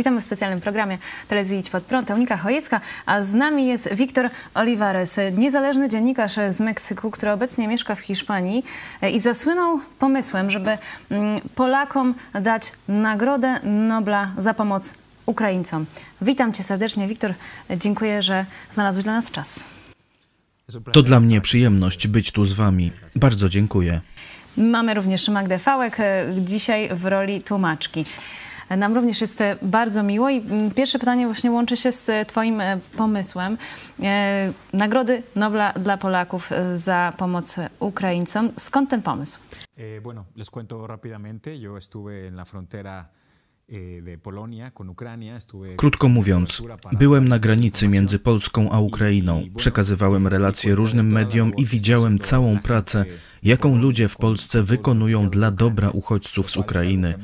Witamy w specjalnym programie telewizji Idź Pod Prąd. Unika Chojecka, a z nami jest Wiktor Olivares, niezależny dziennikarz z Meksyku, który obecnie mieszka w Hiszpanii i zasłynął pomysłem, żeby mm, Polakom dać Nagrodę Nobla za pomoc Ukraińcom. Witam cię serdecznie, Wiktor. Dziękuję, że znalazłeś dla nas czas. To dla mnie przyjemność być tu z Wami. Bardzo dziękuję. Mamy również Magdę Fałek, e, dzisiaj w roli tłumaczki. Nam również jest e, bardzo miło i mm, pierwsze pytanie właśnie łączy się z e, Twoim pomysłem. Nagrody Nobla dla Polaków za pomoc Ukraińcom. Skąd ten pomysł? Bueno, les cuento rápidamente. Yo estuve en la frontera Krótko mówiąc, byłem na granicy między Polską a Ukrainą, przekazywałem relacje różnym mediom i widziałem całą pracę, jaką ludzie w Polsce wykonują dla dobra uchodźców z Ukrainy.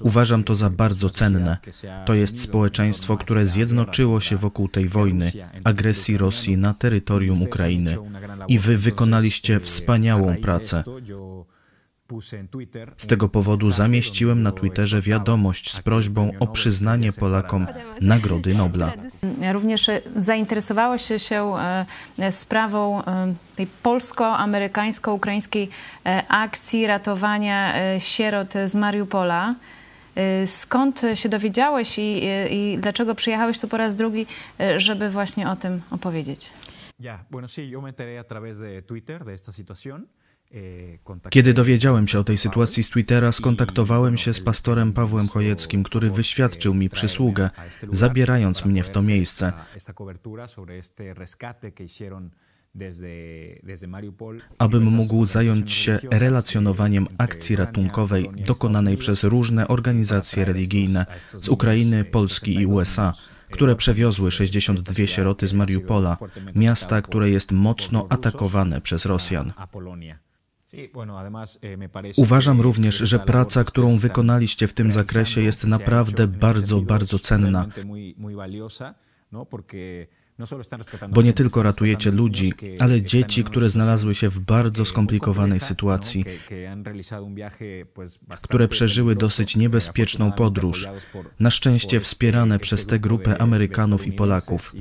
Uważam to za bardzo cenne. To jest społeczeństwo, które zjednoczyło się wokół tej wojny, agresji Rosji na terytorium Ukrainy. I wy wykonaliście wspaniałą pracę. Z tego powodu zamieściłem na Twitterze wiadomość z prośbą o przyznanie Polakom Nagrody Nobla. Również zainteresowałeś się e, sprawą e, tej polsko-amerykańsko-ukraińskiej e, akcji ratowania sierot z Mariupola. Skąd się dowiedziałeś i, i dlaczego przyjechałeś tu po raz drugi, żeby właśnie o tym opowiedzieć? Ja, bueno, sí, yo me enteré a través de Twitter de esta situación. Kiedy dowiedziałem się o tej sytuacji z Twittera, skontaktowałem się z pastorem Pawłem Chojeckim, który wyświadczył mi przysługę, zabierając mnie w to miejsce. Abym mógł zająć się relacjonowaniem akcji ratunkowej dokonanej przez różne organizacje religijne z Ukrainy, Polski i USA, które przewiozły 62 sieroty z Mariupola, miasta, które jest mocno atakowane przez Rosjan. Eh, Uważam również, że praca, którą wykonaliście w tym zakresie jest naprawdę bardzo, bardzo cenna. No Bo nie tylko ratujecie ludzi, ale dzieci, które znalazły się w bardzo skomplikowanej sytuacji, które przeżyły dosyć niebezpieczną podróż, na szczęście wspierane przez tę grupę Amerykanów i Polaków.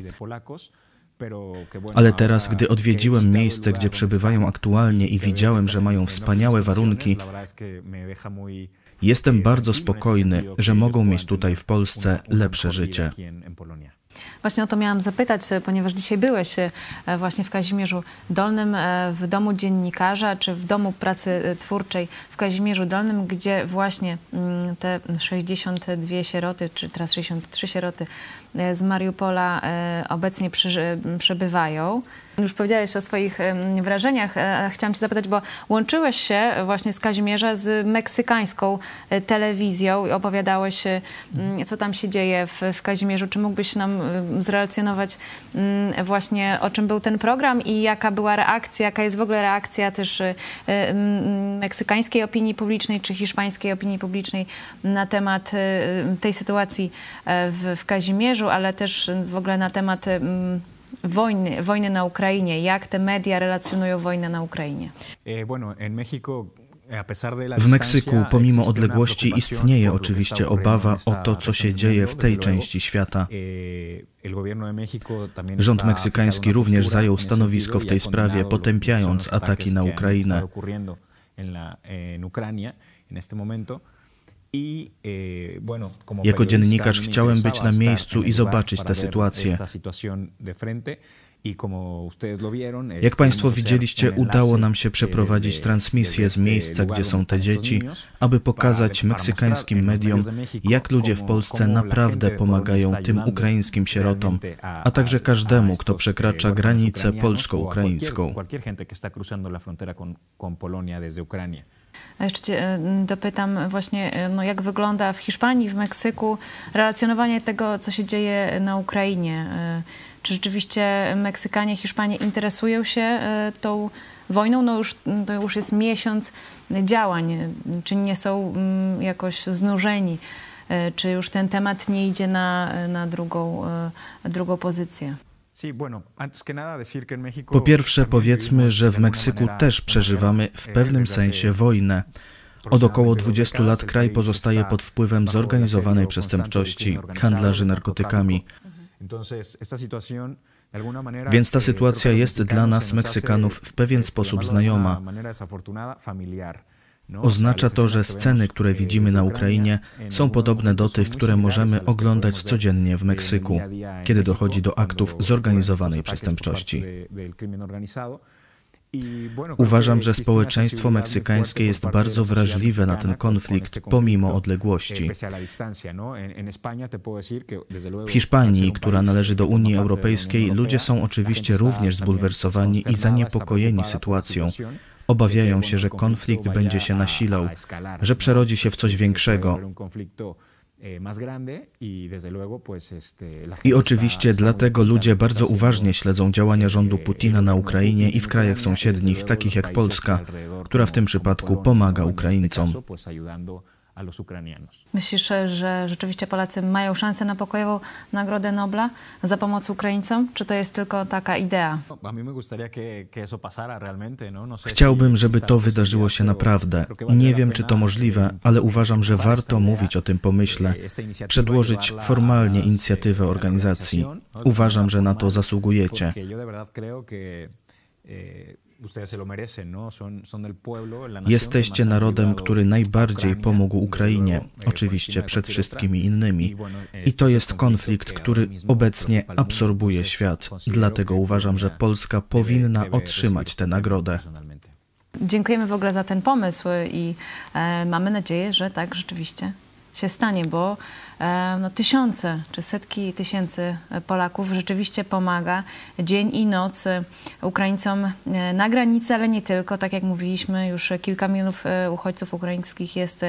Ale teraz, gdy odwiedziłem miejsce, gdzie przebywają aktualnie i widziałem, że mają wspaniałe warunki, jestem bardzo spokojny, że mogą mieć tutaj w Polsce lepsze życie. Właśnie o to miałam zapytać, e, ponieważ dzisiaj byłeś e, właśnie w Kazimierzu Dolnym, e, w domu dziennikarza, czy w domu pracy twórczej w Kazimierzu Dolnym, gdzie właśnie mm, te 62 sieroty, czy teraz 63 sieroty z Mariupola obecnie przebywają. Już powiedziałeś o swoich wrażeniach. Chciałam cię zapytać, bo łączyłeś się właśnie z Kazimierza z meksykańską telewizją i opowiadałeś, co tam się dzieje w, w Kazimierzu. Czy mógłbyś nam zrelacjonować mm, właśnie o czym był ten program i jaka była reakcja, jaka jest w ogóle reakcja też y, mm, meksykańskiej opinii publicznej czy hiszpańskiej opinii publicznej na temat y, tej sytuacji e, w, w Kazimierzu, ale też w ogóle na temat mm, wojny, wojny na Ukrainie. Jak te media relacjonują wojnę na Ukrainie? Eh, bueno, en México w Meksyku, pomimo odległości, istnieje oczywiście obawa o to, co się dzieje w tej części świata. Rząd meksykański również zajął stanowisko w tej sprawie, potępiając ataki na Ukrainę. Jako dziennikarz chciałem być na miejscu i zobaczyć tę sytuację. Jak Państwo widzieliście, udało nam się przeprowadzić transmisję z miejsca, gdzie są te dzieci, aby pokazać meksykańskim mediom, jak ludzie w Polsce naprawdę pomagają tym ukraińskim sierotom, a także każdemu, kto przekracza granicę polsko-ukraińską. A jeszcze cię e, dopytam właśnie, e, no jak wygląda w Hiszpanii, w Meksyku relacjonowanie tego, co się dzieje na Ukrainie. E, czy rzeczywiście Meksykanie, Hiszpanie interesują się tą wojną? No już, to już jest miesiąc działań. Czy nie są mm, jakoś znużeni? Czy już ten temat nie idzie na, na drugą, drugą pozycję? Po pierwsze, powiedzmy, że w Meksyku też przeżywamy w pewnym sensie wojnę. Od około 20 lat kraj pozostaje pod wpływem zorganizowanej przestępczości, handlarzy narkotykami. Więc ta sytuacja jest dla nas, Meksykanów, w pewien sposób znajoma. Oznacza to, że sceny, które widzimy na Ukrainie, są podobne do tych, które możemy oglądać codziennie w Meksyku, kiedy dochodzi do aktów zorganizowanej przestępczości. Uważam, że społeczeństwo meksykańskie jest bardzo wrażliwe na ten konflikt, pomimo odległości. W Hiszpanii, która należy do Unii Europejskiej, ludzie są oczywiście również zbulwersowani i zaniepokojeni sytuacją. Obawiają się, że konflikt będzie się nasilał, że przerodzi się w coś większego. I oczywiście dlatego ludzie bardzo uważnie śledzą działania rządu Putina na Ukrainie i w krajach sąsiednich, takich jak Polska, która w tym przypadku pomaga Ukraińcom. Myślisz, że rzeczywiście Polacy mają szansę na pokojową Nagrodę Nobla za pomoc Ukraińcom? Czy to jest tylko taka idea? Chciałbym, żeby to wydarzyło się naprawdę. Nie wiem, czy to możliwe, ale uważam, że warto mówić o tym pomyśle, przedłożyć formalnie inicjatywę organizacji. Uważam, że na to zasługujecie. Jesteście narodem, który najbardziej pomógł Ukrainie, oczywiście przed wszystkimi innymi. I to jest konflikt, który obecnie absorbuje świat. Dlatego uważam, że Polska powinna otrzymać tę nagrodę. Dziękujemy w ogóle za ten pomysł i e, mamy nadzieję, że tak rzeczywiście się stanie, bo e, no, tysiące czy setki tysięcy Polaków rzeczywiście pomaga dzień i noc e, Ukraińcom e, na granicy, ale nie tylko. Tak jak mówiliśmy, już kilka milionów uchodźców ukraińskich jest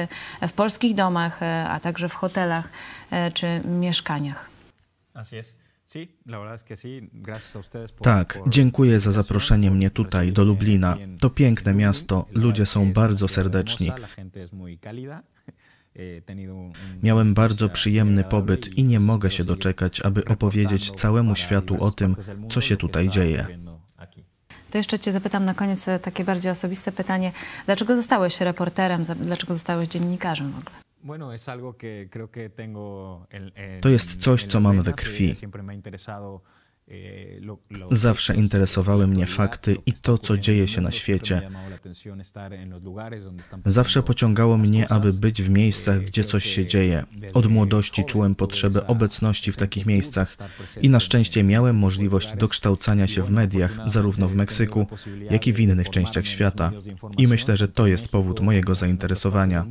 w polskich domach, a także w hotelach czy mieszkaniach. Tak, dziękuję za zaproszenie mnie tutaj, do Lublina. To piękne miasto, ludzie są bardzo serdeczni. Miałem bardzo przyjemny pobyt i nie mogę się doczekać, aby opowiedzieć całemu światu o tym, co się tutaj dzieje. To jeszcze Cię zapytam na koniec takie bardziej osobiste pytanie. Dlaczego zostałeś reporterem? Dlaczego zostałeś dziennikarzem w ogóle? To jest coś, co mam we krwi. Zawsze interesowały mnie fakty i to, co dzieje się na świecie. Zawsze pociągało mnie, aby być w miejscach, gdzie coś się dzieje. Od młodości czułem potrzebę obecności w takich miejscach i na szczęście miałem możliwość dokształcania się w mediach, zarówno w Meksyku, jak i w innych częściach świata. I myślę, że to jest powód mojego zainteresowania.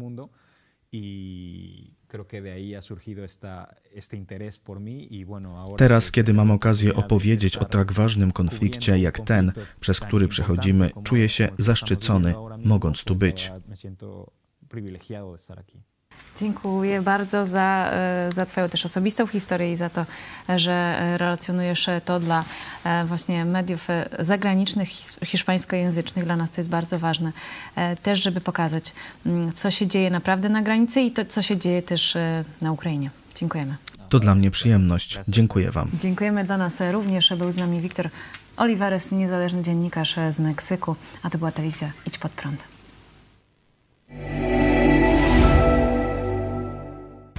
Teraz, kiedy mam okazję opowiedzieć o tak ważnym konflikcie jak ten, przez który przechodzimy, czuję się zaszczycony, mogąc tu być. Dziękuję bardzo za, e, za Twoją też osobistą historię i za to, że relacjonujesz to dla e, właśnie mediów e, zagranicznych, hiszpańskojęzycznych. Dla nas to jest bardzo ważne też, żeby pokazać, mm, co się dzieje naprawdę na granicy i to, co się dzieje też na Ukrainie. Dziękujemy. To dla mnie przyjemność. Dziękuję Wam. Dziękujemy dla nas również. Był z nami Wiktor Olivares, niezależny dziennikarz z Meksyku, a to była telewizja Idź Pod Prąd.